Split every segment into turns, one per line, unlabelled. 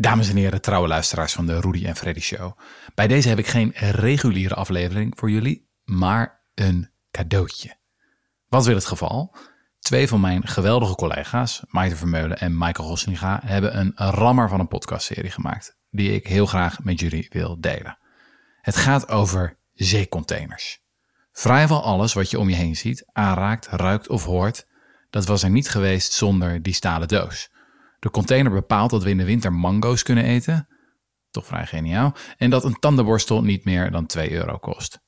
Dames en heren, trouwe luisteraars van de Rudy en Freddy Show. Bij deze heb ik geen reguliere aflevering voor jullie, maar een cadeautje. Wat wil het geval? Twee van mijn geweldige collega's, Maite Vermeulen en Michael Goslinga, hebben een rammer van een podcastserie gemaakt, die ik heel graag met jullie wil delen. Het gaat over zeecontainers. Vrijwel alles wat je om je heen ziet, aanraakt, ruikt of hoort, dat was er niet geweest zonder die stalen doos. De container bepaalt dat we in de winter mango's kunnen eten. Toch vrij geniaal. En dat een tandenborstel niet meer dan 2 euro kost.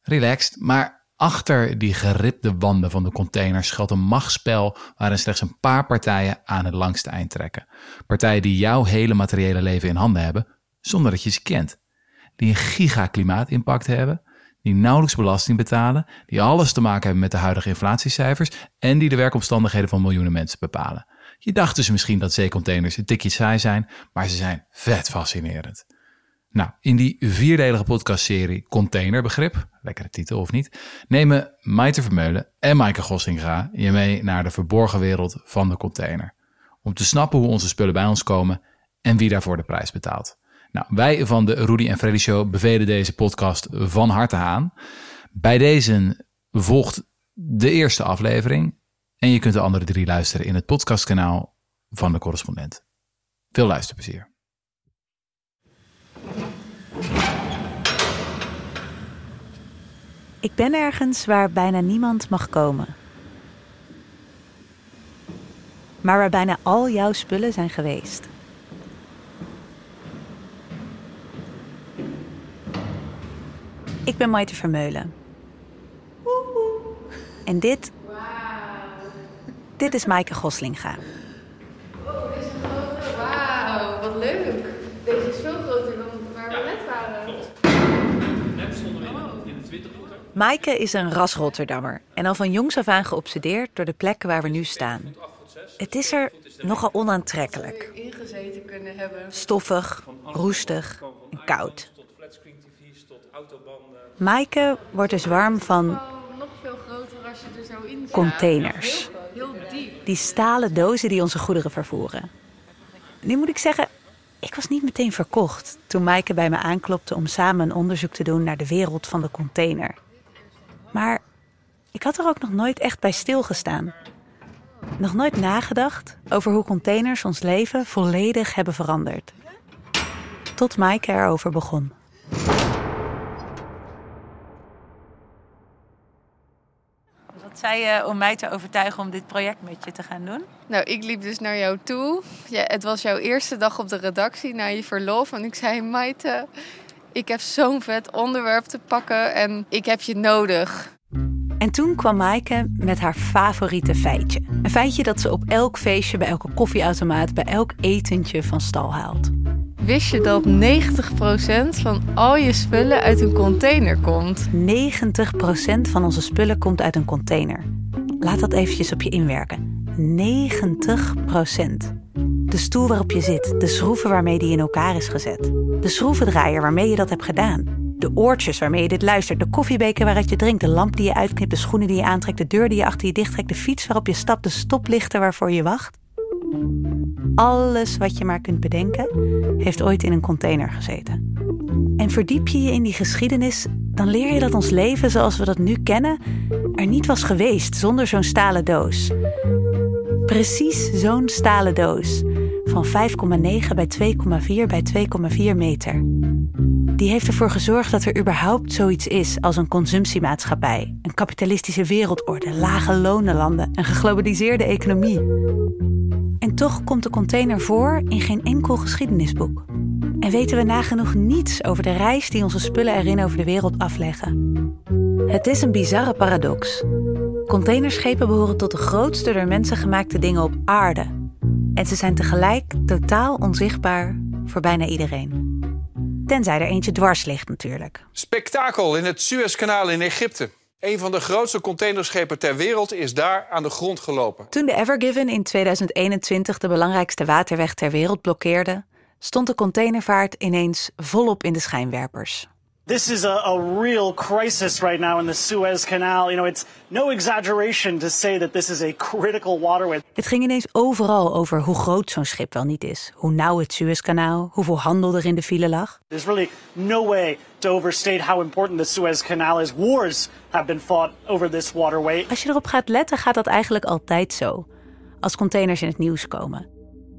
Relaxed, maar achter die geribde wanden van de container schuilt een machtsspel waarin slechts een paar partijen aan het langste eind trekken. Partijen die jouw hele materiële leven in handen hebben, zonder dat je ze kent. Die een gigaklimaatimpact hebben, die nauwelijks belasting betalen, die alles te maken hebben met de huidige inflatiecijfers en die de werkomstandigheden van miljoenen mensen bepalen. Je dacht dus misschien dat zeecontainers een tikje saai zijn, maar ze zijn vet fascinerend. Nou, in die vierdelige podcastserie Containerbegrip, lekkere titel of niet, nemen Maite Vermeulen en Maaike Gossinga je mee naar de verborgen wereld van de container. Om te snappen hoe onze spullen bij ons komen en wie daarvoor de prijs betaalt. Nou, wij van de Rudy en Freddy Show bevelen deze podcast van harte aan. Bij deze volgt de eerste aflevering en je kunt de andere drie luisteren in het podcastkanaal van de correspondent. Veel luisterplezier.
Ik ben ergens waar bijna niemand mag komen. Maar waar bijna al jouw spullen zijn geweest. Ik ben Maite Vermeulen. En dit dit is Maaike Goslinga.
Oh, dit is een grote. Wauw, wat leuk. Deze is veel groter dan waar we net waren.
Net stonden we in, in de 20 voeter.
Maaike is een ras Rotterdammer en al van jongs af aan geobsedeerd door de plek waar we nu staan. Het is er nogal onaantrekkelijk.
Zou je ingezeten kunnen hebben.
Stoffig, roestig en koud.
Tot flatscreen tv's, tot autobanden.
Maaike wordt dus warm van
Oh, nog veel groter als je er zo in zit.
containers.
Heel diep.
Die stalen dozen die onze goederen vervoeren. Nu moet ik zeggen, ik was niet meteen verkocht toen Maaike bij me aanklopte om samen een onderzoek te doen naar de wereld van de container. Maar ik had er ook nog nooit echt bij stilgestaan. Nog nooit nagedacht over hoe containers ons leven volledig hebben veranderd. Tot Maaike erover begon. Zei je om mij te overtuigen om dit project met je te gaan doen?
Nou, ik liep dus naar jou toe. Ja, het was jouw eerste dag op de redactie na je verlof. En ik zei, Maite, ik heb zo'n vet onderwerp te pakken en ik heb je nodig.
En toen kwam Maaike met haar favoriete feitje. Een feitje dat ze op elk feestje, bij elke koffieautomaat, bij elk etentje van stal haalt.
Wist je dat 90% van al je spullen uit een container komt?
90% van onze spullen komt uit een container. Laat dat eventjes op je inwerken. 90%. De stoel waarop je zit, de schroeven waarmee die in elkaar is gezet. De schroevendraaier waarmee je dat hebt gedaan. De oortjes waarmee je dit luistert, de koffiebeker waaruit je drinkt, de lamp die je uitknipt, de schoenen die je aantrekt, de deur die je achter je dichttrekt, de fiets waarop je stapt, de stoplichten waarvoor je wacht. Alles wat je maar kunt bedenken, heeft ooit in een container gezeten. En verdiep je je in die geschiedenis, dan leer je dat ons leven zoals we dat nu kennen er niet was geweest zonder zo'n stalen doos. Precies zo'n stalen doos van 5,9 bij 2,4 bij 2,4 meter. Die heeft ervoor gezorgd dat er überhaupt zoiets is als een consumptiemaatschappij, een kapitalistische wereldorde, lage lonenlanden, een geglobaliseerde economie. En toch komt de container voor in geen enkel geschiedenisboek. En weten we nagenoeg niets over de reis die onze spullen erin over de wereld afleggen. Het is een bizarre paradox. Containerschepen behoren tot de grootste door mensen gemaakte dingen op aarde. En ze zijn tegelijk totaal onzichtbaar voor bijna iedereen. Tenzij er eentje dwars ligt natuurlijk.
Spektakel in het Suezkanaal in Egypte. Een van de grootste containerschepen ter wereld is daar aan de grond gelopen.
Toen de Ever Given in 2021 de belangrijkste waterweg ter wereld blokkeerde, stond de containervaart ineens volop in de schijnwerpers.
This is a, a real crisis right now in the Suez Canal. You know, it's no exaggeration to say that this is a critical waterway.
Het ging ineens overal over hoe groot zo'n schip wel niet is, hoe nauw het Suezkanaal, hoeveel handel er in de file lag.
There's really no way to overstate how important the Suez Canal is. Wars have been fought over this waterway.
Als je erop gaat letten, gaat dat eigenlijk altijd zo. Als containers in het nieuws komen.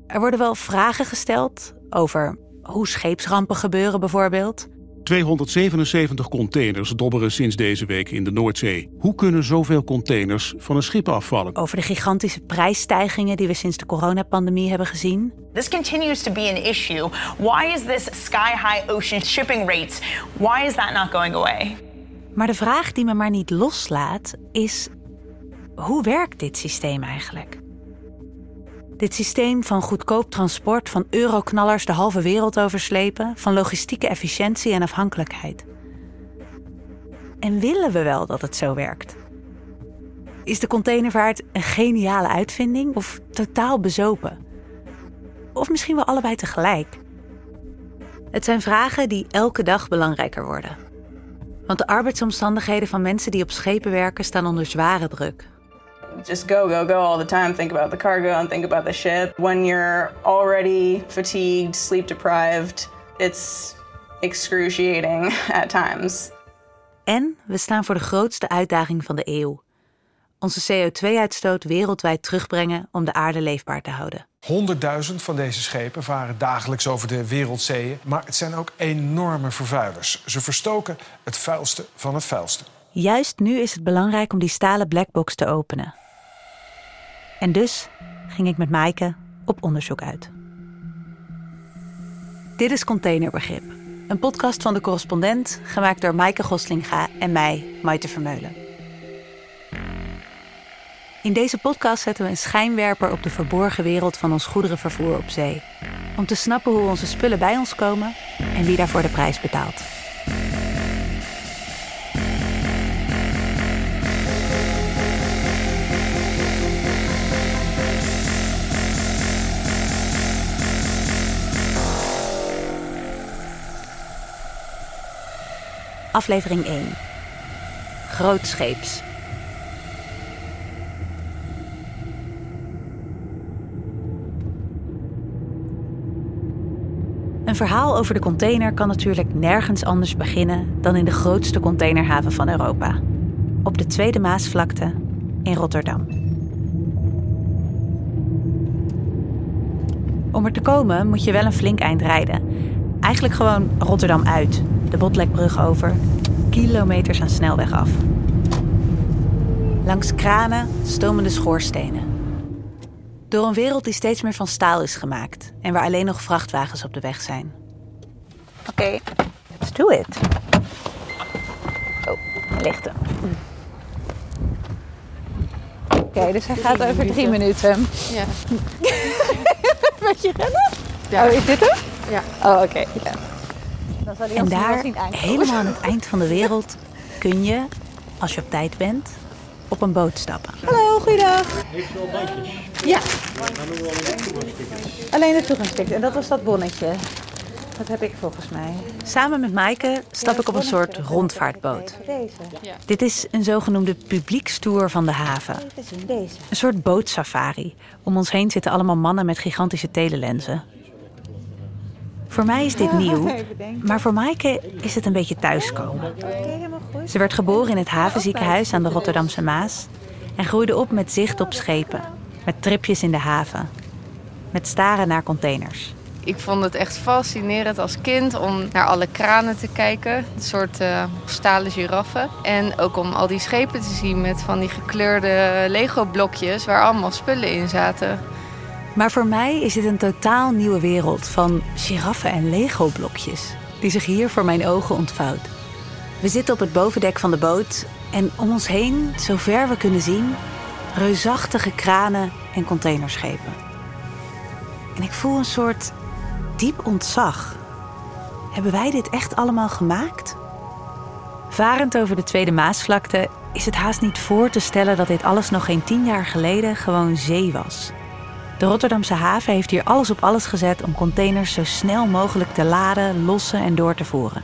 Er worden wel vragen gesteld over hoe scheepsrampen gebeuren bijvoorbeeld.
277 containers dobberen sinds deze week in de Noordzee. Hoe kunnen zoveel containers van een schip afvallen?
Over de gigantische prijsstijgingen die we sinds de coronapandemie hebben gezien.
This continues to be an issue. Why is this sky-high ocean shipping rates? Why is that not going away?
Maar de vraag die me maar niet loslaat is: hoe werkt dit systeem eigenlijk? Dit systeem van goedkoop transport, van euroknallers de halve wereld overslepen, van logistieke efficiëntie en afhankelijkheid. En willen we wel dat het zo werkt? Is de containervaart een geniale uitvinding of totaal bezopen? Of misschien wel allebei tegelijk? Het zijn vragen die elke dag belangrijker worden. Want de arbeidsomstandigheden van mensen die op schepen werken staan onder zware druk.
Just go, go, go all the time. Think about the cargo and think about the ship. When you're already fatigued, sleep deprived, it's excruciating at times.
En we staan voor de grootste uitdaging van de eeuw. Onze CO2-uitstoot wereldwijd terugbrengen om de aarde leefbaar te houden.
100.000 van deze schepen varen dagelijks over de wereldzeeën. Maar het zijn ook enorme vervuilers. Ze verstoken het vuilste van het vuilste.
Juist nu is het belangrijk om die stalen blackbox te openen. En dus ging ik met Maaike op onderzoek uit. Dit is Containerbegrip, een podcast van de correspondent, gemaakt door Maaike Goslinga en mij, Maite Vermeulen. In deze podcast zetten we een schijnwerper op de verborgen wereld van ons goederenvervoer op zee. Om te snappen hoe onze spullen bij ons komen en wie daarvoor de prijs betaalt. Aflevering 1. Grootscheeps. Een verhaal over de container kan natuurlijk nergens anders beginnen dan in de grootste containerhaven van Europa. Op de Tweede Maasvlakte in Rotterdam. Om er te komen moet je wel een flink eind rijden. Eigenlijk gewoon Rotterdam uit, de Botlekbrug over, kilometers aan snelweg af. Langs kranen stomen de schoorstenen. Door een wereld die steeds meer van staal is gemaakt en waar alleen nog vrachtwagens op de weg zijn. Oké, let's do it. Oh, lichte. Oké, dus hij gaat over drie minuten.
Ja.
Beetje rennen?
Ja.
Oh, is dit hem?
Ja.
Oh, oké. Ja. En daar, helemaal aan het eind van de wereld, kun je, als je op tijd bent, op een boot stappen. Hallo, goeiedag.
Heeft u al bandjes?
Ja,
Dan doen we alleen toegangstickets.
alleen de toegangsticket. En dat was dat bonnetje. Dat heb ik volgens mij. Samen met Maaike stap ik op een soort rondvaartboot.
Ja.
Dit is een zogenoemde publiekstoer van de haven.
Deze.
Een soort bootsafari. Om ons heen zitten allemaal mannen met gigantische telelenzen. Voor mij is dit nieuw, maar voor Maaike is het een beetje thuiskomen.
Oké, helemaal goed.
Ze werd geboren in het havenziekenhuis aan de Rotterdamse Maas en groeide op met zicht op schepen, met tripjes in de haven, met staren naar containers.
Ik vond het echt fascinerend als kind om naar alle kranen te kijken. Een soort eh, stalen giraffen. En ook om al die schepen te zien met van die gekleurde Lego-blokjes waar allemaal spullen in zaten.
Maar voor mij is dit een totaal nieuwe wereld van giraffen en Lego-blokjes, die zich hier voor mijn ogen ontvouwt. We zitten op het bovendek van de boot en om ons heen, zover we kunnen zien, reusachtige kranen en containerschepen. En ik voel een soort diep ontzag. Hebben wij dit echt allemaal gemaakt? Varend over de Tweede Maasvlakte is het haast niet voor te stellen dat dit alles nog geen tien jaar geleden gewoon zee was. De Rotterdamse haven heeft hier alles op alles gezet om containers zo snel mogelijk te laden, lossen en door te voeren.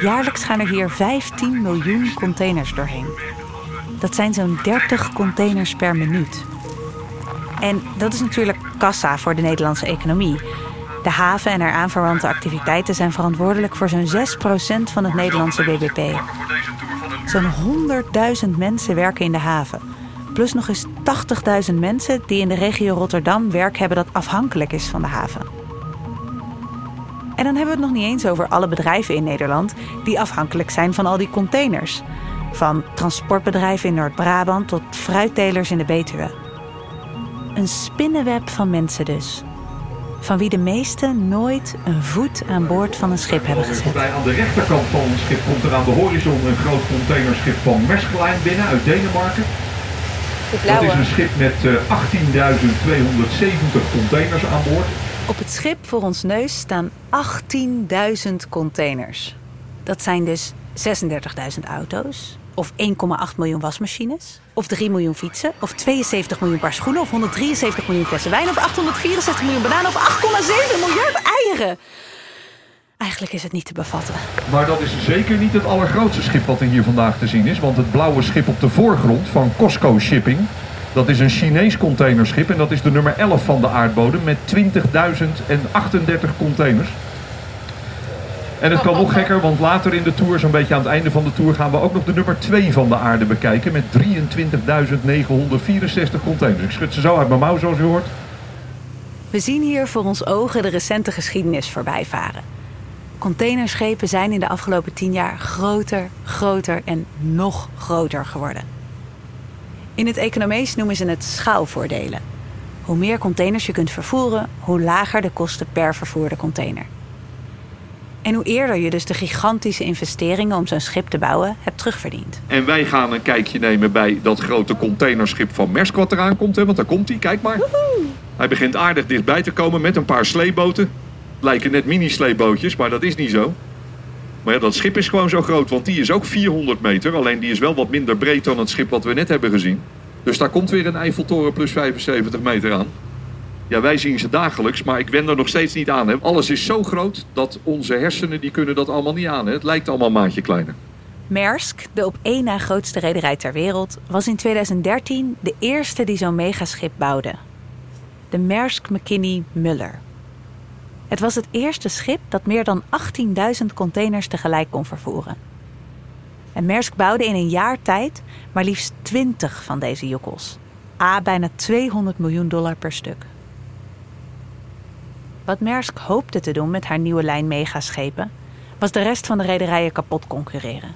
Jaarlijks gaan er hier 15 miljoen containers doorheen. Dat zijn zo'n 30 containers per minuut. En dat is natuurlijk kassa voor de Nederlandse economie. De haven en haar aanverwante activiteiten zijn verantwoordelijk voor zo'n 6% van het Nederlandse bbp. Zo'n 100.000 mensen werken in de haven. Plus nog eens 80.000 mensen die in de regio Rotterdam werk hebben dat afhankelijk is van de haven. En dan hebben we het nog niet eens over alle bedrijven in Nederland die afhankelijk zijn van al die containers. Van transportbedrijven in Noord-Brabant tot fruittelers in de Betuwe. Een spinnenweb van mensen dus. Van wie de meesten nooit een voet aan boord van een schip hebben gezet.
Aan de rechterkant van het schip komt er aan de horizon een groot containerschip van Maersk Line binnen uit Denemarken. Dat is een schip met eh, 18.270 containers aan boord.
Op het schip voor ons neus staan 18.000 containers. Dat zijn dus 36.000 auto's, of 1,8 miljoen wasmachines, of 3 miljoen fietsen, of 72 miljoen paar schoenen, of 173 miljoen flessen wijn, of 864 miljoen bananen, of 8,7 miljard eieren. Eigenlijk is het niet te bevatten.
Maar dat is zeker niet het allergrootste schip wat er hier vandaag te zien is. Want het blauwe schip op de voorgrond van Costco Shipping... dat is een Chinees containerschip en dat is de nummer 11 van de aardbodem... met 20.038 containers. En het kan nog gekker, want later in de tour, zo'n beetje aan het einde van de tour... gaan we ook nog de nummer 2 van de aarde bekijken... met 23.964 containers. Ik schud ze zo uit mijn mouw, zoals u hoort.
We zien hier voor ons ogen de recente geschiedenis voorbijvaren. Containerschepen zijn in de afgelopen tien jaar groter, groter en nog groter geworden. In het economees noemen ze het schaalvoordelen. Hoe meer containers je kunt vervoeren, hoe lager de kosten per vervoerde container. En hoe eerder je dus de gigantische investeringen om zo'n schip te bouwen hebt terugverdiend.
En wij gaan een kijkje nemen bij dat grote containerschip van Maersk wat eraan komt. Hè? Want daar komt hij, kijk maar. Hij begint aardig dichtbij te komen met een paar sleeboten. Lijken net mini-sleebootjes, maar dat is niet zo. Maar ja, dat schip is gewoon zo groot, want die is ook 400 meter. Alleen die is wel wat minder breed dan het schip wat we net hebben gezien. Dus daar komt weer een Eiffeltoren plus 75 meter aan. Ja, wij zien ze dagelijks, maar ik wen er nog steeds niet aan. Alles is zo groot dat onze hersenen die kunnen dat allemaal niet aan. Het lijkt allemaal een maatje kleiner.
Maersk, de op één na grootste rederij ter wereld, was in 2013 de eerste die zo'n megaschip bouwde. De Maersk McKinney Muller. Het was het eerste schip dat meer dan 18.000 containers tegelijk kon vervoeren. En Maersk bouwde in een jaar tijd maar liefst 20 van deze jokkels. A, bijna 200 miljoen dollar per stuk. Wat Maersk hoopte te doen met haar nieuwe lijn megaschepen, was de rest van de rederijen kapot concurreren.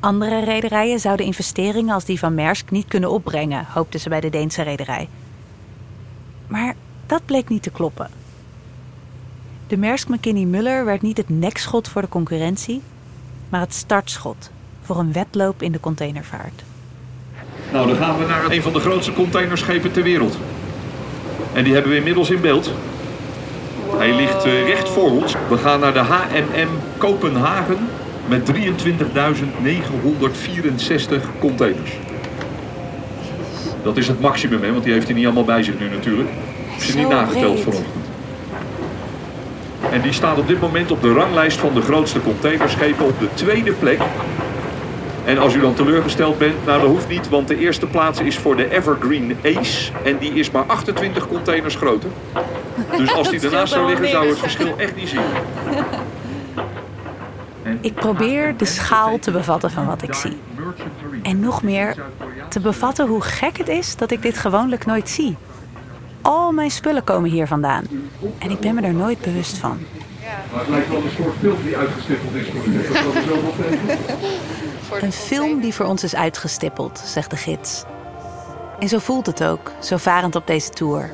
Andere rederijen zouden investeringen als die van Maersk niet kunnen opbrengen, hoopten ze bij de Deense rederij. Maar dat bleek niet te kloppen. De Maersk McKinney Muller werd niet het nekschot voor de concurrentie, maar het startschot voor een wedloop in de containervaart.
Nou, dan gaan we naar een van de grootste containerschepen ter wereld. En die hebben we inmiddels in beeld. Hij ligt eh, recht voor ons. We gaan naar de HMM Kopenhagen met 23.964 containers. Dat is het maximum, hè, want die heeft hij niet allemaal bij zich nu natuurlijk. Is hij niet nageteld vanochtend. En die staat op dit moment op de ranglijst van de grootste containerschepen op de tweede plek. En als u dan teleurgesteld bent, nou dat hoeft niet, want de eerste plaats is voor de Evergreen Ace. En die is maar 28 containers groter. Dus als die
scheelt
zou liggen, zou het verschil echt niet zien.
Ik probeer de schaal te bevatten van wat ik zie. En nog meer te bevatten hoe gek het is dat ik dit gewoonlijk nooit zie. Al mijn spullen komen hier vandaan. En ik ben me er nooit bewust van.
Maar het lijkt wel een soort film die uitgestippeld is voor tegen?
Een film die voor ons is uitgestippeld, zegt de gids. En zo voelt het ook, zo varend op deze tour.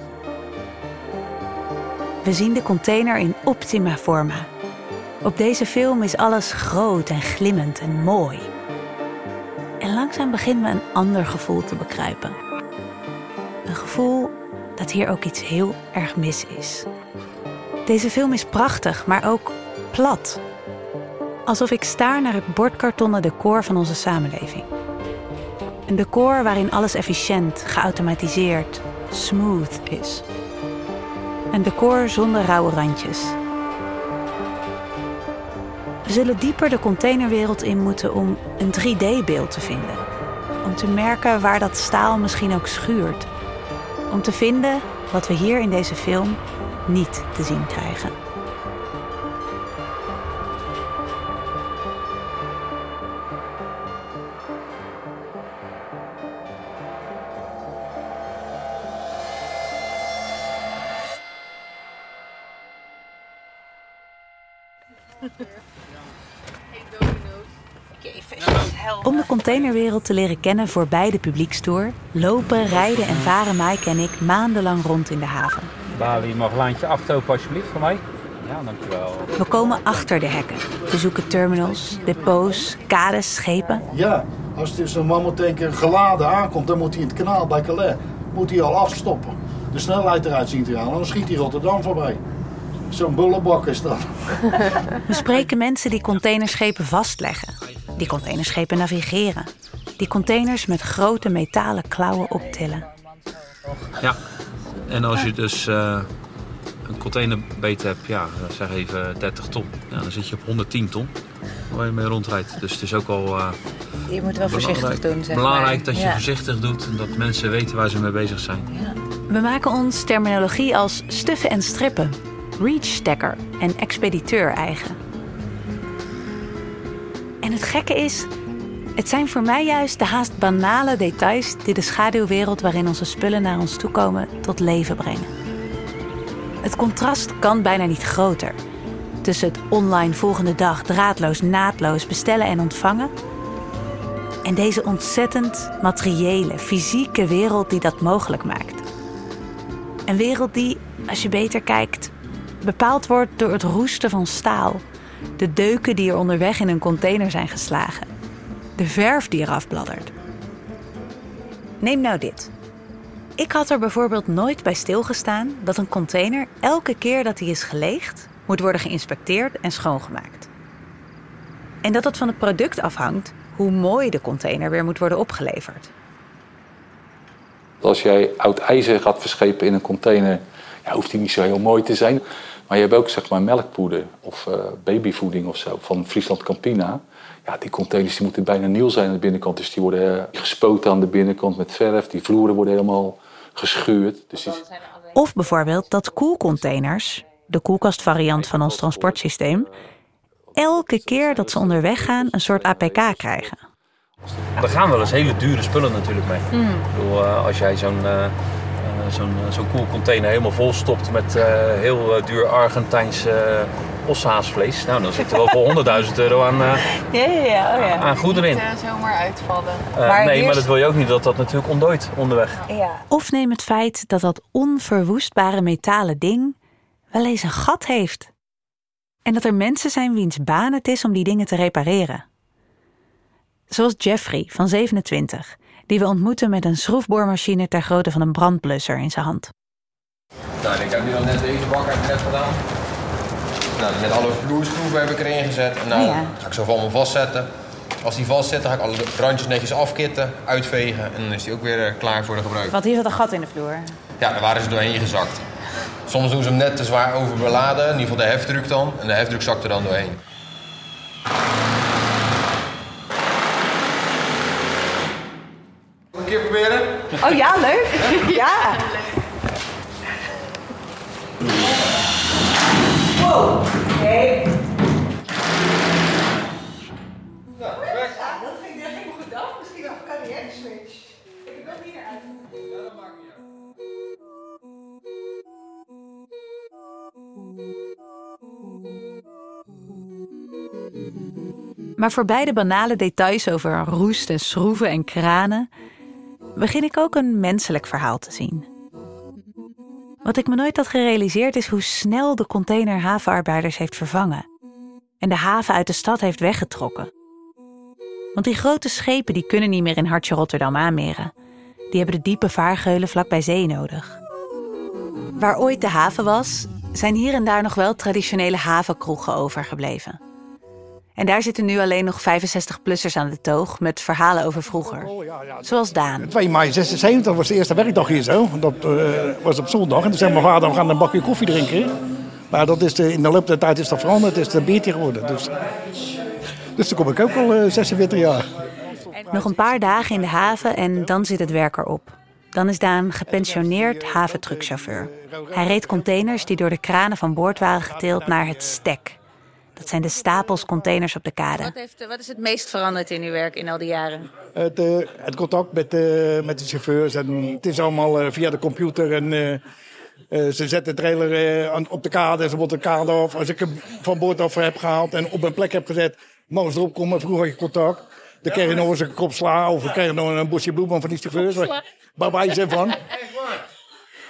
We zien de container in optima forma. Op deze film is alles groot en glimmend en mooi. En langzaam beginnen we een ander gevoel te bekruipen. Een gevoel dat hier ook iets heel erg mis is. Deze film is prachtig, maar ook plat. Alsof ik staar naar het bordkartonnen decor van onze samenleving. Een decor waarin alles efficiënt, geautomatiseerd, smooth is. Een decor zonder rauwe randjes. We zullen dieper de containerwereld in moeten om een 3D-beeld te vinden. Om te merken waar dat staal misschien ook schuurt. Om te vinden wat we hier in deze film niet te zien krijgen. Om de containerwereld te leren kennen voorbij de publiekstoer, lopen, rijden en varen Mike en ik maandenlang rond in de haven.
Balie, mag lijntje 8 open alsjeblieft voor mij? Ja, dankjewel.
We komen achter de hekken, bezoeken terminals, depots, kades, schepen.
Ja, als dus een mammoetanker geladen aankomt, dan moet hij in het kanaal bij Calais moet hij al afstoppen. De snelheid eruit zien te halen, dan schiet hij Rotterdam voorbij. Zo'n bullebak is dat.
We spreken mensen die containerschepen vastleggen, die containerschepen navigeren, die containers met grote metalen klauwen optillen.
Ja, en als je dus eh, een containerbeet hebt, ja, zeg even 30 ton, ja, dan zit je op 110 ton waar je mee rondrijdt. Dus het is ook al uh,
Je moet wel voorzichtig doen, zeg
belangrijk
maar.
dat je
Ja.
voorzichtig doet en dat mensen weten waar ze mee bezig zijn.
We maken ons terminologie als stuffen en strippen, reachstacker en expediteur eigen. Het gekke is, het zijn voor mij juist de haast banale details die de schaduwwereld waarin onze spullen naar ons toe komen tot leven brengen. Het contrast kan bijna niet groter tussen het online volgende dag draadloos naadloos bestellen en ontvangen en deze ontzettend materiële, fysieke wereld die dat mogelijk maakt. Een wereld die, als je beter kijkt, bepaald wordt door het roesten van staal, de deuken die er onderweg in een container zijn geslagen, de verf die eraf bladdert. Neem nou dit. Ik had er bijvoorbeeld nooit bij stilgestaan dat een container elke keer dat hij is geleegd, moet worden geïnspecteerd en schoongemaakt. En dat het van het product afhangt hoe mooi de container weer moet worden opgeleverd.
Als jij oud ijzer gaat verschepen in een container, ja, hoeft die niet zo heel mooi te zijn. Maar je hebt ook zeg maar melkpoeder of eh, babyvoeding of zo van Friesland Campina. Ja, die containers die moeten bijna nieuw zijn aan de binnenkant. Dus die worden eh, gespoten aan de binnenkant met verf. Die vloeren worden helemaal geschuurd. Dus die...
Of bijvoorbeeld dat koelcontainers, de koelkastvariant van ons transportsysteem, elke keer dat ze onderweg gaan een soort APK krijgen.
Er gaan wel eens hele dure spullen natuurlijk mee.
Mm.
Ik bedoel, eh, als jij zo'n zo'n eh, zo'n koelcontainer helemaal vol stopt met eh, heel eh, duur Argentijns eh ossehaasvlees, nou, dan zit er wel voor 100.000 euro aan, eh,
Ja, ja, ja. Oh, ja.
aan goederen in.
Niet eh, zomaar uitvallen.
Eh, nee, maar dat wil je ook niet dat dat natuurlijk ontdooit onderweg.
Ja.
Of neem het feit dat dat onverwoestbare metalen ding wel eens een gat heeft. En dat er mensen zijn wiens baan het is om die dingen te repareren. Zoals Jeffrey van 27, die we ontmoeten met een schroefboormachine ter grootte van een brandblusser in zijn hand.
Nou, ik heb nu al net deze bak net gedaan. Nou, net alle vloerschroeven heb ik erin gezet. Nou
ja.
ga ik ze allemaal vastzetten. Als die vastzit, dan ga ik alle randjes netjes afkitten, uitvegen. En dan is die ook weer eh, klaar voor de gebruik.
Want hier zat een gat in de vloer.
Ja, daar waren ze doorheen gezakt. Soms doen ze hem net te zwaar overbeladen, in ieder geval de heftruck dan. En de heftruck zakt er dan doorheen. Een keer proberen?
Oh ja, leuk. ja. Wow. Nee.
Nou, perfect.
dat ging, dat ging goed af. Misschien nog een carrière switch. Ik heb wel hier uit.
Ja, dat maakt niet uit.
Maar voor beide banale details over roest en schroeven en kranen begin ik ook een menselijk verhaal te zien. Wat ik me nooit had gerealiseerd is hoe snel de container havenarbeiders heeft vervangen en de haven uit de stad heeft weggetrokken. Want die grote schepen die kunnen niet meer in hartje Rotterdam aanmeren. Die hebben de diepe vaargeulen vlakbij zee nodig. Waar ooit de haven was, zijn hier en daar nog wel traditionele havenkroegen overgebleven. En daar zitten nu alleen nog 65-plussers aan de toog met verhalen over vroeger. Zoals Daan.
2 mei 76 was de eerste werkdag hier zo. Dat eh, was op zondag. En toen zei mijn vader, we gaan een bakje koffie drinken. Maar dat is de, in de loop der tijd is dat veranderd. Het is een biertje geworden. Dus, dus dan kom ik ook al eh, 46 jaar.
Nog een paar dagen in de haven en dan zit het werk erop. Dan is Daan gepensioneerd haventruckchauffeur. Hij reed containers die door de kranen van boord waren getild naar het stek. Dat zijn de stapels containers op de kade.
Wat, heeft, wat is het meest veranderd in uw werk in al die jaren?
Het, eh, het contact met, eh, met de chauffeurs. En het is allemaal eh, via de computer. En, eh, eh, ze zetten de trailer eh, op de kade. Ze wordt de kade af. Als ik hem van boord af heb gehaald en op een plek heb gezet. Mogen ze erop komen. Vroeger had je contact. Dan kreeg je nog eens een kop sla. Of dan kreeg je nog een bosje bloemen van die chauffeurs. Waar wij ze van.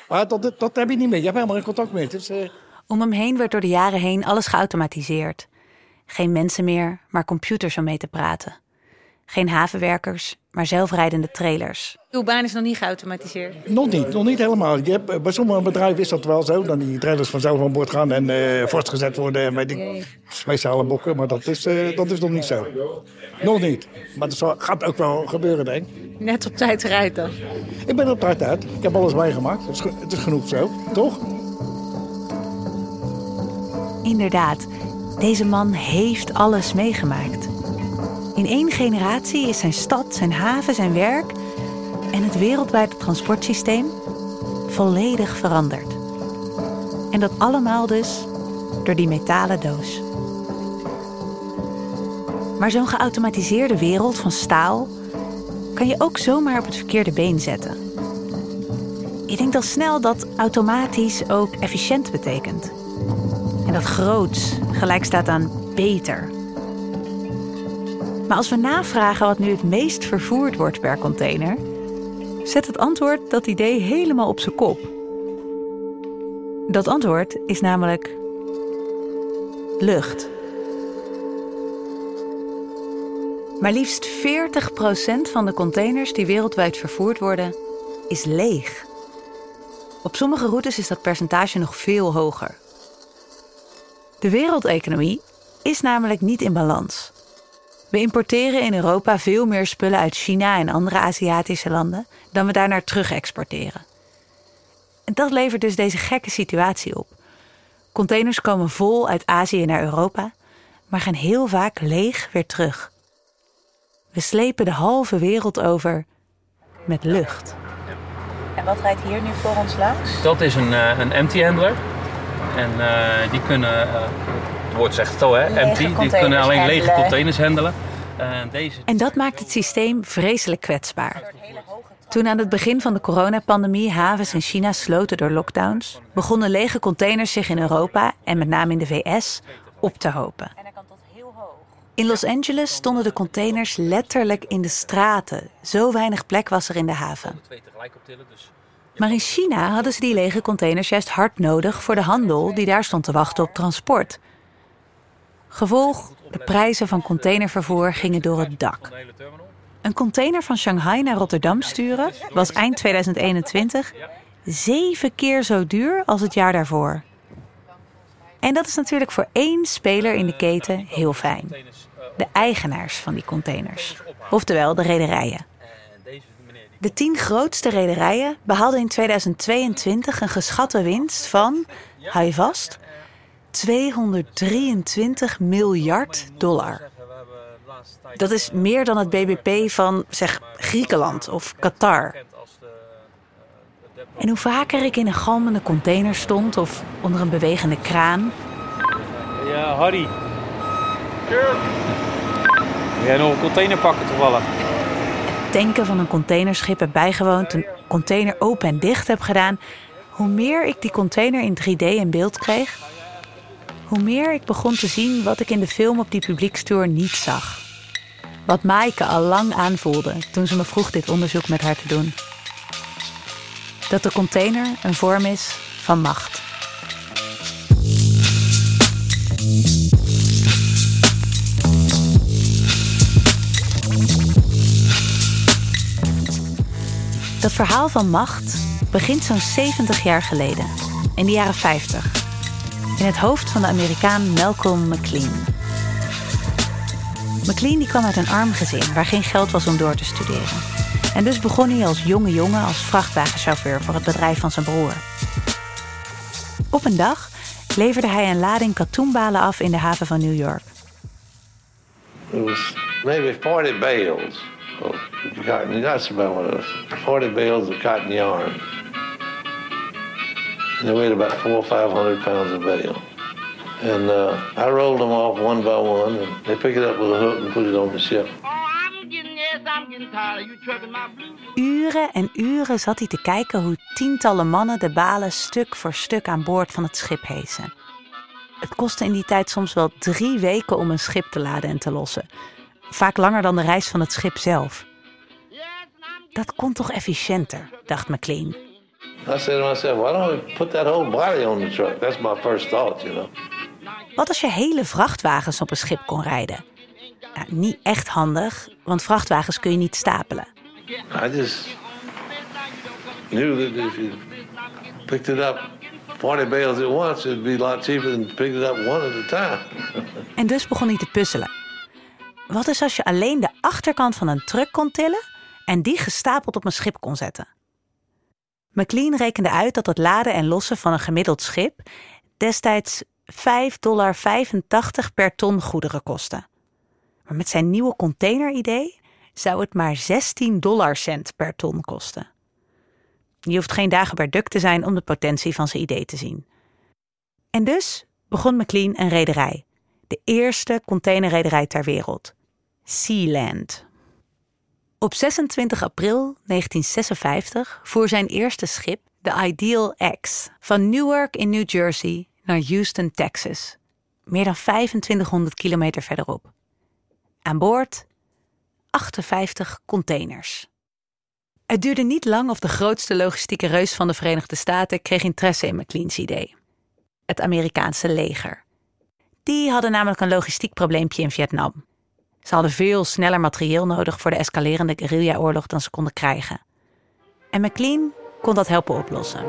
Maar dat, dat heb je niet meer. Je hebt helemaal geen contact meer. Het is,
Om hem heen werd door de jaren heen alles geautomatiseerd. Geen mensen meer, maar computers om mee te praten. Geen havenwerkers, maar zelfrijdende trailers.
Uw baan is nog niet geautomatiseerd.
Nog niet, nog niet helemaal. Je hebt, eh, bij sommige bedrijven is dat wel zo. Dan die trailers vanzelf aan boord gaan en eh, vastgezet worden. En met die speciale bokken. Maar dat is, eh, dat is nog niet zo. Nog niet. Maar dat zal- gaat ook wel gebeuren, denk ik.
Net op tijd eruit dan.
Ik ben er op tijd uit. Ik heb alles meegemaakt. Het is, het is genoeg zo, toch?
Inderdaad, deze man heeft alles meegemaakt. In één generatie is zijn stad, zijn haven, zijn werk en het wereldwijde transportsysteem volledig veranderd. En dat allemaal dus door die metalen doos. Maar zo'n geautomatiseerde wereld van staal kan je ook zomaar op het verkeerde been zetten. Je denkt al snel dat automatisch ook efficiënt betekent. En dat groots gelijk staat aan beter. Maar als we navragen wat nu het meest vervoerd wordt per container, zet het antwoord dat idee helemaal op zijn kop. Dat antwoord is namelijk lucht. Maar liefst 40% van de containers die wereldwijd vervoerd worden, is leeg. Op sommige routes is dat percentage nog veel hoger. De wereldeconomie is namelijk niet in balans. We importeren in Europa veel meer spullen uit China en andere Aziatische landen dan we daarnaar terug exporteren. En dat levert dus deze gekke situatie op. Containers komen vol uit Azië naar Europa, maar gaan heel vaak leeg weer terug. We slepen de halve wereld over met lucht.
En wat rijdt hier nu voor ons langs?
Dat is een, eh, een empty handler. En eh, die kunnen, eh, het woord zegt het al hè,
Lege
empty. Die kunnen alleen lege
handelen.
containers handelen. En deze
En dat maakt het systeem vreselijk kwetsbaar. Toen aan het begin van de coronapandemie havens in China sloten door lockdowns, begonnen lege containers zich in Europa en met name in de VS op te hopen. In Los Angeles stonden de containers letterlijk in de straten. Zo weinig plek was er in de haven. Maar in China hadden ze die lege containers juist hard nodig voor de handel die daar stond te wachten op transport. Gevolg, de prijzen van containervervoer gingen door het dak. Een container van Shanghai naar Rotterdam sturen was eind 2021 zeven keer zo duur als het jaar daarvoor. En dat is natuurlijk voor één speler in de keten heel fijn. De eigenaars van die containers. Oftewel de rederijen. De tien grootste rederijen behaalden in 2022 een geschatte winst van, hou je vast, 223 miljard dollar. Dat is meer dan het BBP van, zeg, Griekenland of Qatar. En hoe vaker ik in een galmende container stond of onder een bewegende kraan,
Ja, Harry. Jij nog een container pakken toevallig?
Tanken van een containerschip heb bijgewoond, een container open en dicht heb gedaan, hoe meer ik die container in 3D in beeld kreeg, hoe meer ik begon te zien wat ik in de film op die publiekstour niet zag. Wat Maaike al lang aanvoelde toen ze me vroeg dit onderzoek met haar te doen. Dat de container een vorm is van macht. Dat verhaal van macht begint zo'n 70 jaar geleden, in de jaren 50, in het hoofd van de Amerikaan Malcolm McLean. McLean die kwam uit een arm gezin waar geen geld was om door te studeren. En dus begon hij als jonge jongen als vrachtwagenchauffeur voor het bedrijf van zijn broer. Op een dag leverde hij een lading katoenbalen af in de haven van New York.
It was maybe 40 bales of cotton. That's about what it was. 40 bales of cotton yarn. And they weighed about four or 500 pounds a bale. And uh, I rolled them off one by one, and they pick it up with a hook and put it on the ship.
Uren en uren zat hij te kijken hoe tientallen mannen de balen stuk voor stuk aan boord van het schip hezen. Het kostte in die tijd soms wel drie weken om een schip te laden en te lossen. Vaak langer dan de reis van het schip zelf. Dat kon toch efficiënter, dacht McLean.
I said to myself, why don't we put that whole body on the truck? That's my first thought, you know.
Wat als je hele vrachtwagens op een schip kon rijden? Nou, niet echt handig, want vrachtwagens kun je niet stapelen.
I just knew that if you picked it up 40 bales at once, it'd be a lot cheaper than picking it up one at a time.
En dus begon hij te puzzelen. Wat is als je alleen de achterkant van een truck kon tillen en die gestapeld op een schip kon zetten? McLean rekende uit dat het laden en lossen van een gemiddeld schip destijds 5,85 dollar per ton goederen kostte. Maar met zijn nieuwe containeridee zou het maar 16 dollar cent per ton kosten. Je hoeft geen Dagobert Duck te zijn om de potentie van zijn idee te zien. En dus begon McLean een rederij. De eerste containerrederij ter wereld. Sealand. Op 26 april 1956 voer zijn eerste schip, de Ideal X, van Newark in New Jersey naar Houston, Texas. Meer dan 2500 kilometer verderop. Aan boord 58 containers. Het duurde niet lang of de grootste logistieke reus van de Verenigde Staten kreeg interesse in McLean's idee. Het Amerikaanse leger. Die hadden namelijk een logistiek probleempje in Vietnam. Ze hadden veel sneller materieel nodig voor de escalerende guerrillaoorlog dan ze konden krijgen. En McLean kon dat helpen oplossen.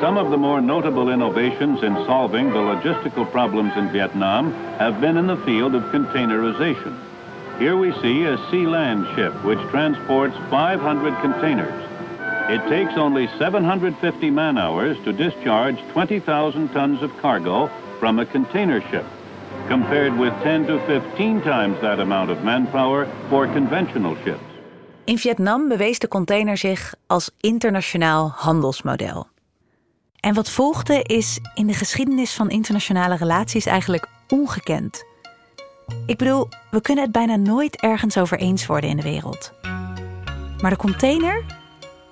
Some of the more notable innovations in solving the logistical problems in Vietnam have been in the field of containerization. Here we see a Sea-Land ship which transports 500 containers. It takes only 750 man-hours to discharge 20,000 tons of cargo from a container ship, compared with 10 to 15 times that amount of manpower for conventional ships.
In Vietnam bewees de container zich als internationaal handelsmodel. En wat volgde is in de geschiedenis van internationale relaties eigenlijk ongekend. Ik bedoel, we kunnen het bijna nooit ergens over eens worden in de wereld. Maar de container?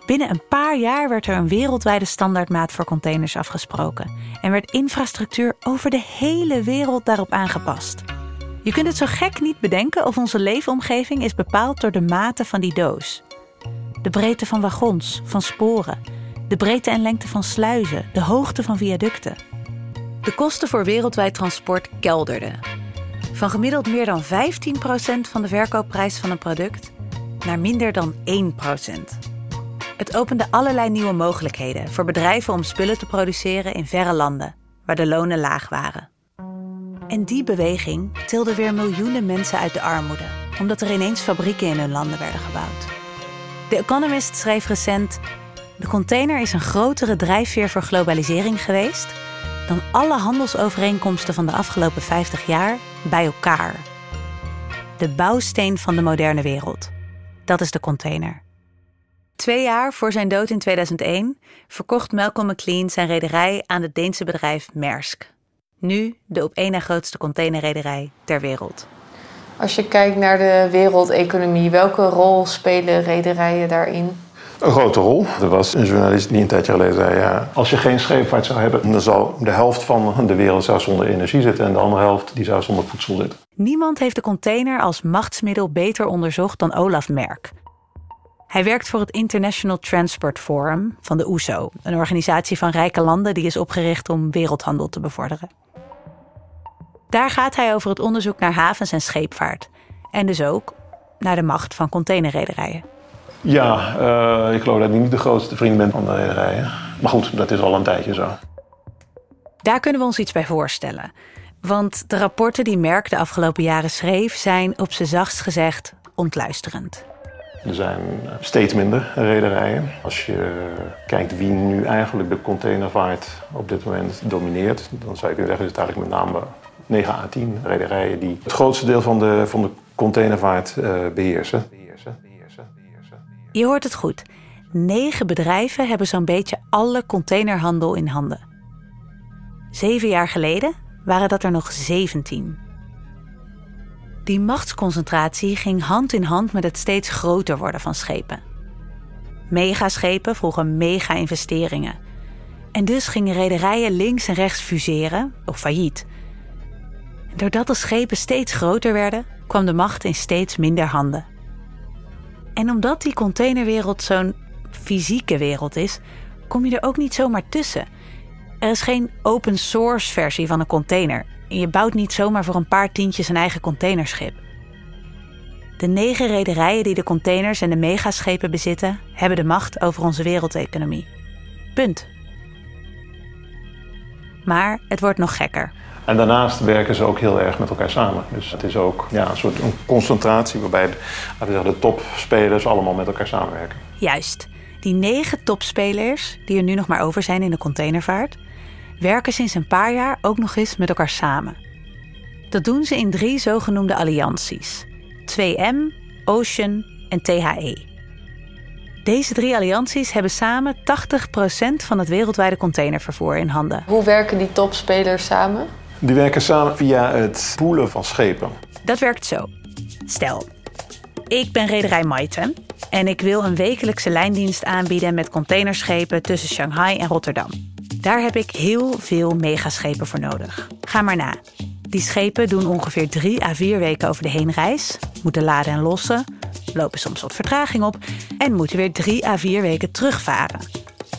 Binnen een paar jaar werd er een wereldwijde standaardmaat voor containers afgesproken en werd infrastructuur over de hele wereld daarop aangepast. Je kunt het zo gek niet bedenken of onze leefomgeving is bepaald door de maten van die doos. De breedte van wagons, van sporen, de breedte en lengte van sluizen, de hoogte van viaducten. De kosten voor wereldwijd transport kelderden. Van gemiddeld meer dan 15% van de verkoopprijs van een product naar minder dan 1%. Het opende allerlei nieuwe mogelijkheden voor bedrijven om spullen te produceren in verre landen, waar de lonen laag waren. En die beweging tilde weer miljoenen mensen uit de armoede, omdat er ineens fabrieken in hun landen werden gebouwd. The Economist schreef recent: De container is een grotere drijfveer voor globalisering geweest dan alle handelsovereenkomsten van de afgelopen 50 jaar bij elkaar. De bouwsteen van de moderne wereld. Dat is de container. Twee jaar voor zijn dood in 2001 verkocht Malcolm McLean zijn rederij aan het Deense bedrijf Maersk. Nu de op één na grootste containerrederij ter wereld.
Als je kijkt naar de wereldeconomie, welke rol spelen rederijen daarin?
Een grote rol. Er was een journalist die een tijdje geleden zei... Ja, als je geen scheepvaart zou hebben... dan zou de helft van de wereld zou zonder energie zitten... en de andere helft die zou zonder voedsel zitten.
Niemand heeft de container als machtsmiddel beter onderzocht dan Olaf Merck. Hij werkt voor het International Transport Forum van de OESO... een organisatie van rijke landen die is opgericht om wereldhandel te bevorderen. Daar gaat hij over het onderzoek naar havens en scheepvaart. En dus ook naar de macht van containerrederijen.
Ja, uh, ik geloof dat ik niet de grootste vriend ben van de rederijen. Maar goed, dat is al een tijdje zo.
Daar kunnen we ons iets bij voorstellen. Want de rapporten die Merck de afgelopen jaren schreef... zijn op z'n zachtst gezegd ontluisterend.
Er zijn steeds minder rederijen. Als je kijkt wie nu eigenlijk de containervaart op dit moment domineert, dan zou je kunnen zeggen, is het eigenlijk met name 9 à 10 rederijen die het grootste deel van de, van de containervaart uh, beheersen.
Je hoort het goed. Negen bedrijven hebben zo'n beetje alle containerhandel in handen. Zeven jaar geleden waren dat er nog 17. Die machtsconcentratie ging hand in hand met het steeds groter worden van schepen. Megaschepen vroegen mega-investeringen. En dus gingen rederijen links en rechts fuseren of failliet. Doordat de schepen steeds groter werden, kwam de macht in steeds minder handen. En omdat die containerwereld zo'n fysieke wereld is, kom je er ook niet zomaar tussen. Er is geen open source versie van een container. En je bouwt niet zomaar voor een paar tientjes een eigen containerschip. De negen rederijen die de containers en de megaschepen bezitten, hebben de macht over onze wereldeconomie. Punt. Maar het wordt nog gekker.
En daarnaast werken ze ook heel erg met elkaar samen. Dus het is ook ja, een soort een concentratie waarbij de, de topspelers allemaal met elkaar samenwerken.
Juist. Die negen topspelers, die er nu nog maar over zijn in de containervaart, werken sinds een paar jaar ook nog eens met elkaar samen. Dat doen ze in drie zogenoemde allianties: 2M, Ocean en THE. Deze drie allianties hebben samen 80% van het wereldwijde containervervoer in handen.
Hoe werken die topspelers samen?
Die werken samen via het poelen van schepen.
Dat werkt zo. Stel, ik ben rederij Maiten en ik wil een wekelijkse lijndienst aanbieden met containerschepen tussen Shanghai en Rotterdam. Daar heb ik heel veel megaschepen voor nodig. Ga maar na. Die schepen doen ongeveer 3 à 4 weken over de heenreis, moeten laden en lossen, lopen soms wat vertraging op en moeten weer 3 à 4 weken terugvaren.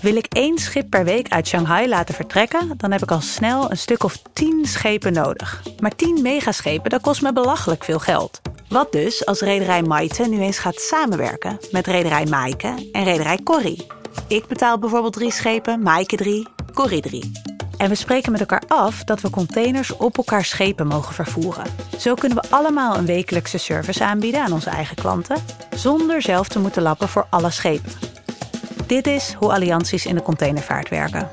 Wil ik één schip per week uit Shanghai laten vertrekken, dan heb ik al snel een stuk of 10 schepen nodig. Maar 10 megaschepen, dat kost me belachelijk veel geld. Wat dus als rederij Maite nu eens gaat samenwerken met rederij Maaike en rederij Corrie? Ik betaal bijvoorbeeld drie schepen, Maaike 3, Corrie 3. En we spreken met elkaar af dat we containers op elkaar schepen mogen vervoeren. Zo kunnen we allemaal een wekelijkse service aanbieden aan onze eigen klanten, zonder zelf te moeten lappen voor alle schepen. Dit is hoe allianties in de containervaart werken.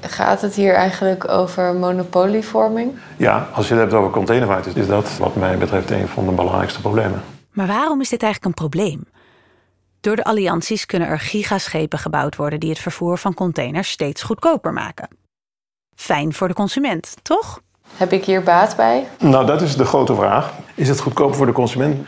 Gaat het hier eigenlijk over monopolievorming?
Ja, als je het hebt over containervaart, is dat wat mij betreft een van de belangrijkste problemen.
Maar waarom is dit eigenlijk een probleem? Door de allianties kunnen er gigaschepen gebouwd worden die het vervoer van containers steeds goedkoper maken. Fijn voor de consument, toch?
Heb ik hier baat bij?
Nou, dat is de grote vraag. Is het goedkoper voor de consument?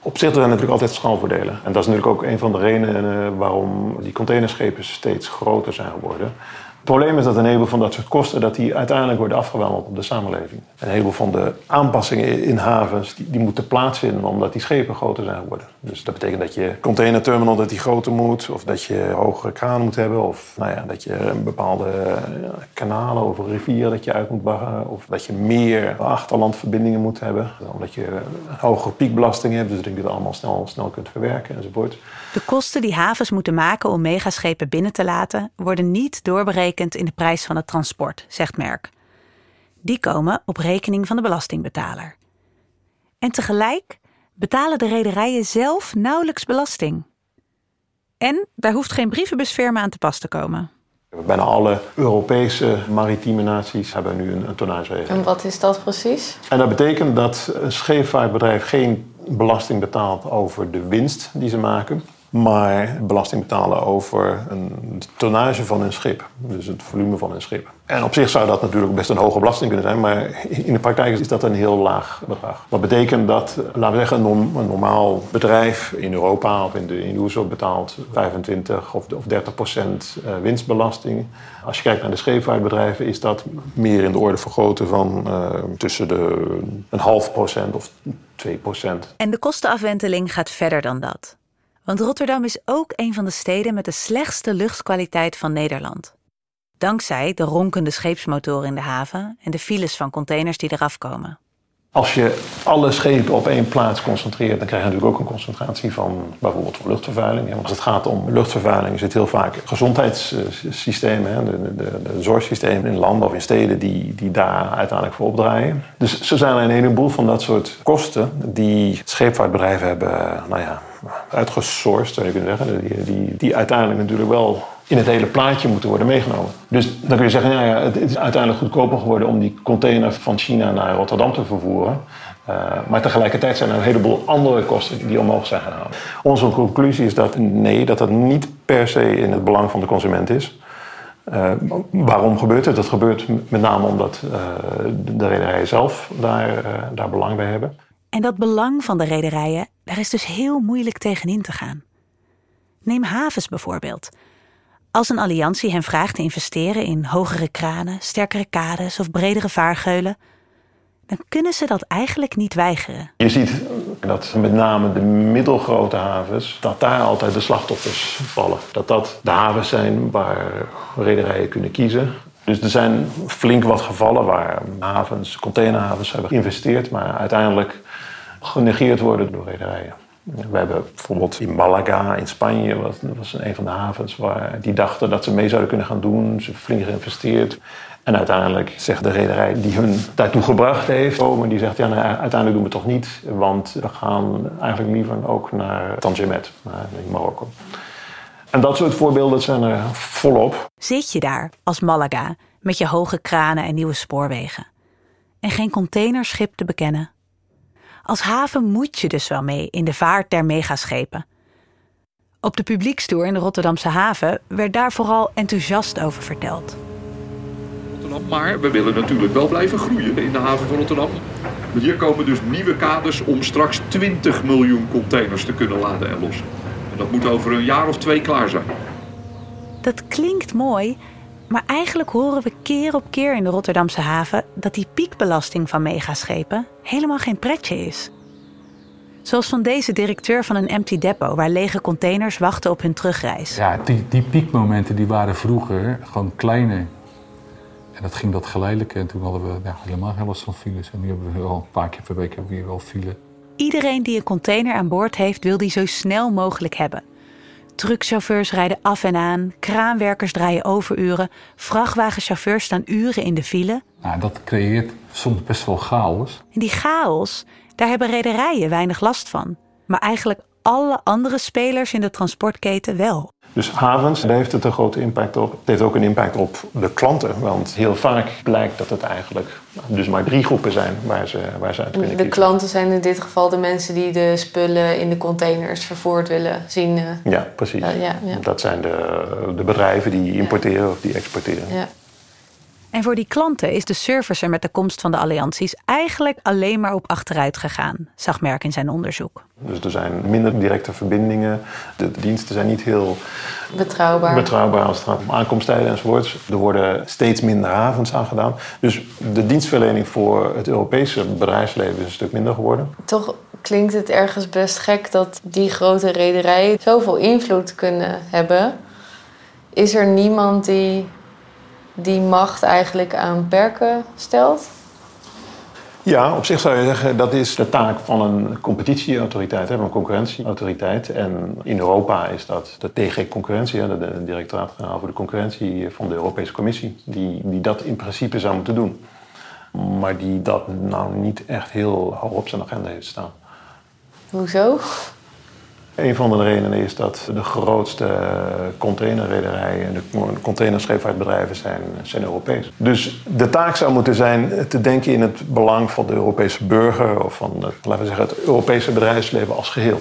Op zich zijn er natuurlijk altijd schaalvoordelen. En dat is natuurlijk ook een van de redenen waarom die containerschepen steeds groter zijn geworden. Het probleem is dat een heleboel van dat soort kosten dat die uiteindelijk worden afgeweld op de samenleving. Een heleboel van de aanpassingen in havens die, die, moeten plaatsvinden omdat die schepen groter zijn geworden. Dus dat betekent dat je containerterminal dat die groter moet, of dat je hogere kraan moet hebben, of nou ja, dat je bepaalde ja, kanalen of rivieren dat je uit moet baggen, of dat je meer achterlandverbindingen moet hebben, omdat je een hogere piekbelasting hebt, dus dat je het allemaal snel, snel kunt verwerken enzovoort.
De kosten die havens moeten maken om megaschepen binnen te laten, worden niet doorberekend in de prijs van het transport, zegt Merck. Die komen op rekening van de belastingbetaler. En tegelijk betalen de rederijen zelf nauwelijks belasting. En daar hoeft geen brievenbusfirma aan te pas te komen.
Bijna alle Europese maritieme naties hebben nu een, een tonnageregeling.
En wat is dat precies?
En dat betekent dat een scheepvaartbedrijf geen belasting betaalt over de winst die ze maken maar belasting betalen over een tonnage van een schip. Dus het volume van een schip. En op zich zou dat natuurlijk best een hoge belasting kunnen zijn, maar in de praktijk is dat een heel laag bedrag. Wat betekent dat, laten we zeggen, een, normaal bedrijf in Europa of in de, in betaalt 25 of, of 30 procent eh, winstbelasting. Als je kijkt naar de scheepvaartbedrijven, is dat meer in de orde van grootte van uh, tussen de een half procent of 2 procent.
En de kostenafwenteling gaat verder dan dat. Want Rotterdam is ook een van de steden met de slechtste luchtkwaliteit van Nederland. Dankzij de ronkende scheepsmotoren in de haven en de files van containers die eraf komen.
Als je alle schepen op één plaats concentreert, dan krijg je natuurlijk ook een concentratie van bijvoorbeeld van luchtvervuiling. Ja, als het gaat om luchtvervuiling, het heel vaak gezondheidssystemen, de, de, de zorgsystemen in landen of in steden die, die daar uiteindelijk voor opdraaien. Dus zo zijn een heleboel van dat soort kosten die scheepvaartbedrijven hebben, nou ja, uitgesourced, zou je kunnen zeggen. Die, die, die uiteindelijk natuurlijk wel in het hele plaatje moeten worden meegenomen. Dus dan kun je zeggen, ja, het is uiteindelijk goedkoper geworden om die container van China naar Rotterdam te vervoeren. Uh, maar tegelijkertijd zijn er een heleboel andere kosten die omhoog zijn gehaald. Onze conclusie is dat nee, dat dat niet per se in het belang van de consument is. Uh, waarom gebeurt het? Dat gebeurt met name omdat uh, de rederijen zelf daar, daar belang bij hebben.
En dat belang van de rederijen, daar is dus heel moeilijk tegenin te gaan. Neem havens bijvoorbeeld. Als een alliantie hen vraagt te investeren in hogere kranen, sterkere kades of bredere vaargeulen, dan kunnen ze dat eigenlijk niet weigeren.
Je ziet dat met name de middelgrote havens, dat daar altijd de slachtoffers vallen. Dat dat de havens zijn waar rederijen kunnen kiezen. Dus er zijn flink wat gevallen waar havens, containerhavens hebben geïnvesteerd, maar uiteindelijk genegeerd worden door rederijen. We hebben bijvoorbeeld in Malaga in Spanje, dat was een van de havens waar die dachten dat ze mee zouden kunnen gaan doen. Ze flink geïnvesteerd. En uiteindelijk zegt de rederij die hun daartoe gebracht heeft, oh, die zegt ja, nou, uiteindelijk doen we het toch niet, want we gaan eigenlijk liever ook naar Tangimet, naar Marokko. En dat soort voorbeelden zijn er volop.
Zit je daar als Malaga met je hoge kranen en nieuwe spoorwegen en geen containerschip te bekennen? Als haven moet je dus wel mee in de vaart der megaschepen. Op de publiekstoer in de Rotterdamse haven werd daar vooral enthousiast over verteld.
Maar we willen natuurlijk wel blijven groeien in de haven van Rotterdam. Hier komen dus nieuwe kaders om straks 20 miljoen containers te kunnen laden en lossen. En dat moet over een jaar of twee klaar zijn.
Dat klinkt mooi, maar eigenlijk horen we keer op keer in de Rotterdamse haven dat die piekbelasting van megaschepen helemaal geen pretje is. Zoals van deze directeur van een empty depot waar lege containers wachten op hun terugreis.
Ja, die, die piekmomenten die waren vroeger gewoon kleiner. En dat ging dat geleidelijk. En toen hadden we ja, helemaal geen last van files. En nu hebben we wel een paar keer per week hebben we hier wel file.
Iedereen die een container aan boord heeft, wil die zo snel mogelijk hebben. Truckchauffeurs rijden af en aan, kraanwerkers draaien overuren, vrachtwagenchauffeurs staan uren in de file.
Nou, dat creëert soms best wel chaos.
En die chaos, daar hebben rederijen weinig last van. Maar eigenlijk alle andere spelers in de transportketen wel.
Dus havens, daar heeft het een grote impact op. Het heeft ook een impact op de klanten. Want heel vaak blijkt dat het eigenlijk dus maar drie groepen zijn waar ze, waar ze uit kunnen
De
kiezen.
klanten zijn in dit geval de mensen die de spullen in de containers vervoerd willen zien. eh.
Ja, precies.
Ja, ja, ja.
Dat zijn de, de bedrijven die importeren of die exporteren.
En voor die klanten is de service er met de komst van de allianties eigenlijk alleen maar op achteruit gegaan, zag Merck in zijn onderzoek.
Dus er zijn minder directe verbindingen. De diensten zijn niet heel
Betrouwbaar.
betrouwbaar als het gaat om aankomsttijden enzovoorts. Er worden steeds minder havens aangedaan. Dus de dienstverlening voor het Europese bedrijfsleven is een stuk minder geworden.
Toch klinkt het ergens best gek dat die grote rederijen zoveel invloed kunnen hebben. Is er niemand die die macht eigenlijk aan perken stelt?
Ja, op zich zou je zeggen dat is de taak van een competitieautoriteit, van een concurrentieautoriteit. En in Europa is dat de TG Concurrentie, de Directoraat-Generaal voor de Concurrentie van de Europese Commissie, die, die dat in principe zou moeten doen. Maar die dat nou niet echt heel hoog op zijn agenda heeft staan.
Hoezo?
Een van de redenen is dat de grootste containerrederijen en de containerscheepvaartbedrijven zijn, zijn Europees. Dus de taak zou moeten zijn te denken in het belang van de Europese burger of van laten we zeggen, het Europese bedrijfsleven als geheel.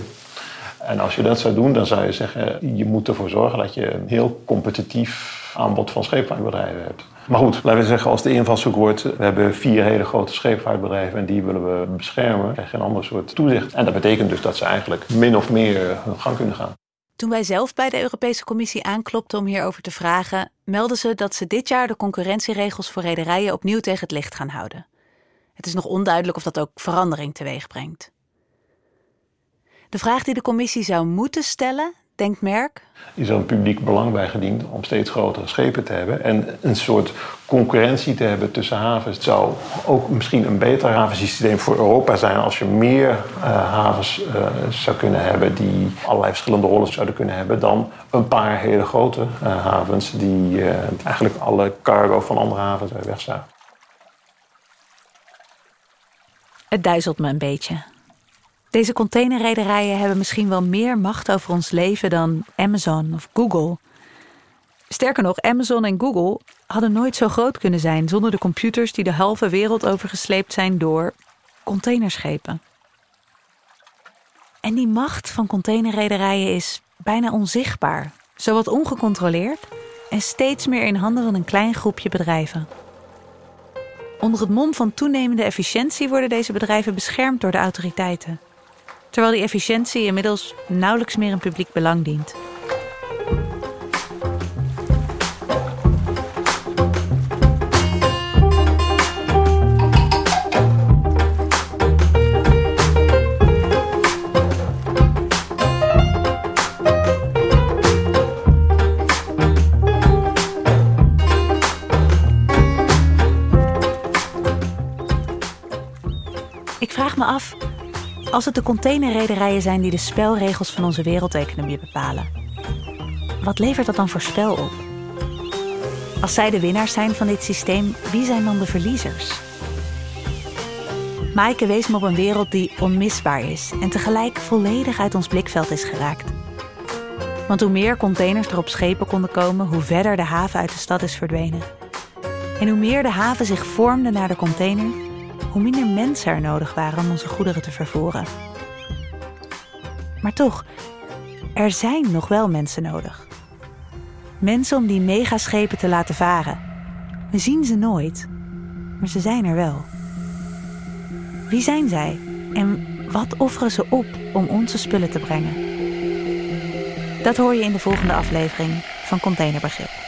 En als je dat zou doen, dan zou je zeggen, je moet ervoor zorgen dat je een heel competitief aanbod van scheepvaartbedrijven hebt. Maar goed, laten we zeggen, als de invalshoek wordt, we hebben vier hele grote scheepvaartbedrijven en die willen we beschermen, krijg je een ander soort toezicht. En dat betekent dus dat ze eigenlijk min of meer hun gang kunnen gaan.
Toen wij zelf bij de Europese Commissie aanklopten om hierover te vragen, melden ze dat ze dit jaar de concurrentieregels voor rederijen opnieuw tegen het licht gaan houden. Het is nog onduidelijk of dat ook verandering teweeg brengt. De vraag die de commissie zou moeten stellen, denkt Merk.
is er een publiek belang bij gediend om steeds grotere schepen te hebben. En een soort concurrentie te hebben tussen havens. Het zou ook misschien een beter havensysteem voor Europa zijn als je meer eh, havens eh, zou kunnen hebben die allerlei verschillende rollen zouden kunnen hebben dan een paar hele grote eh, havens die eigenlijk alle cargo van andere havens wegzagen.
Het duizelt me een beetje. Deze containerrederijen hebben misschien wel meer macht over ons leven dan Amazon of Google. Sterker nog, Amazon en Google hadden nooit zo groot kunnen zijn zonder de computers die de halve wereld overgesleept zijn door containerschepen. En die macht van containerrederijen is bijna onzichtbaar, zowat ongecontroleerd en steeds meer in handen van een klein groepje bedrijven. Onder het mom van toenemende efficiëntie worden deze bedrijven beschermd door de autoriteiten. Terwijl die efficiëntie inmiddels nauwelijks meer een publiek belang dient. Als het de containerrederijen zijn die de spelregels van onze wereldeconomie bepalen, wat levert dat dan voor spel op? Als zij de winnaars zijn van dit systeem, wie zijn dan de verliezers? Maaike wees me op een wereld die onmisbaar is en tegelijk volledig uit ons blikveld is geraakt. Want hoe meer containers er op schepen konden komen, hoe verder de haven uit de stad is verdwenen. En hoe meer de haven zich vormde naar de container, hoe minder mensen er nodig waren om onze goederen te vervoeren. Maar toch, er zijn nog wel mensen nodig. Mensen om die megaschepen te laten varen. We zien ze nooit, maar ze zijn er wel. Wie zijn zij en wat offeren ze op om onze spullen te brengen? Dat hoor je in de volgende aflevering van Containerbegrip.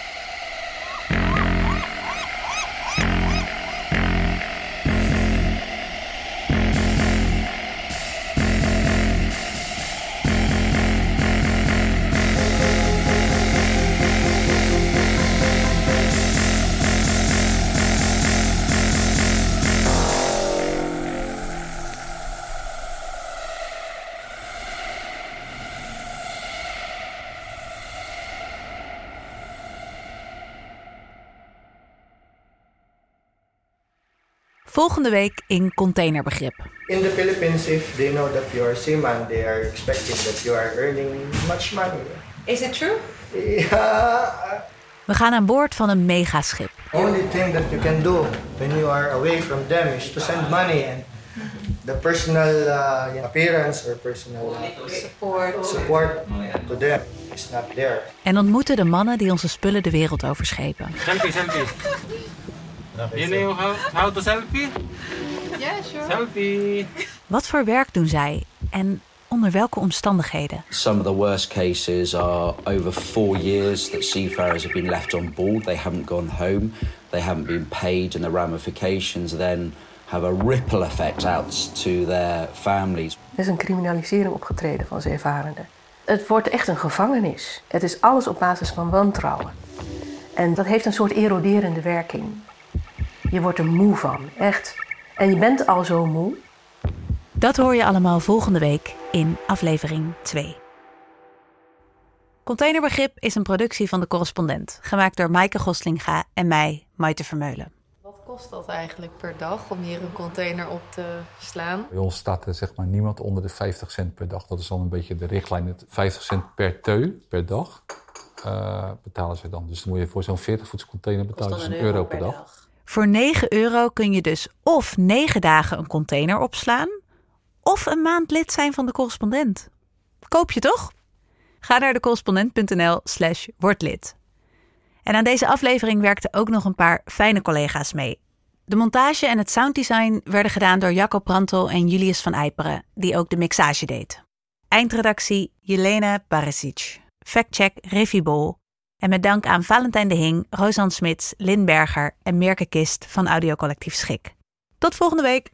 Volgende week in Containerbegrip.
In the Philippines, if they know that you are a seaman, they are expecting that you are earning much money.
Is it true?
Yeah.
We gaan aan boord van een megaschip.
Only thing that you can do when you are away from them is to send money and the personal uh, appearance or personal
Support.
support to them is not there.
En ontmoeten de mannen die onze spullen de wereld overschepen.
Selfie. You know how, how to selfie?
Yeah, sure.
Selfie.
Wat voor werk doen zij en onder welke omstandigheden?
Some of the worst cases are over four years that seafarers have been left on board. They haven't gone home. They haven't been paid, and the ramifications then have a ripple effect out to their families.
Er is een criminalisering opgetreden van zeevarenden. Het wordt echt een gevangenis. Het is alles op basis van wantrouwen. En dat heeft een soort eroderende werking. Je wordt er moe van, echt. En je bent al zo moe.
Dat hoor je allemaal volgende week in aflevering 2. Containerbegrip is een productie van de correspondent, gemaakt door Maaike Goslinga en mij, Maite Vermeulen.
Wat kost dat eigenlijk per dag om hier een container op te slaan?
Bij ons staat er zeg maar niemand onder de 50 cent per dag. Dat is dan een beetje de richtlijn. Het 50 cent per teu per dag eh, betalen ze dan. Dus dan moet je voor zo'n 40 voets container betalen. Dus een euro per dag.
Voor 9 euro kun je dus of 9 dagen een container opslaan, of een maand lid zijn van de correspondent. Koop je toch? Ga naar decorrespondent.nl/slash wordlid. En aan deze aflevering werkten ook nog een paar fijne collega's mee. De montage en het sounddesign werden gedaan door Jacob Brantel en Julius van Eiperen, die ook de mixage deed. Eindredactie Jelena Barisic. Factcheck Riffy Bol. En met dank aan Valentijn de Hing, Rosan Smits, Lin Berger en Mirke Kist van Audiocollectief Schik. Tot volgende week!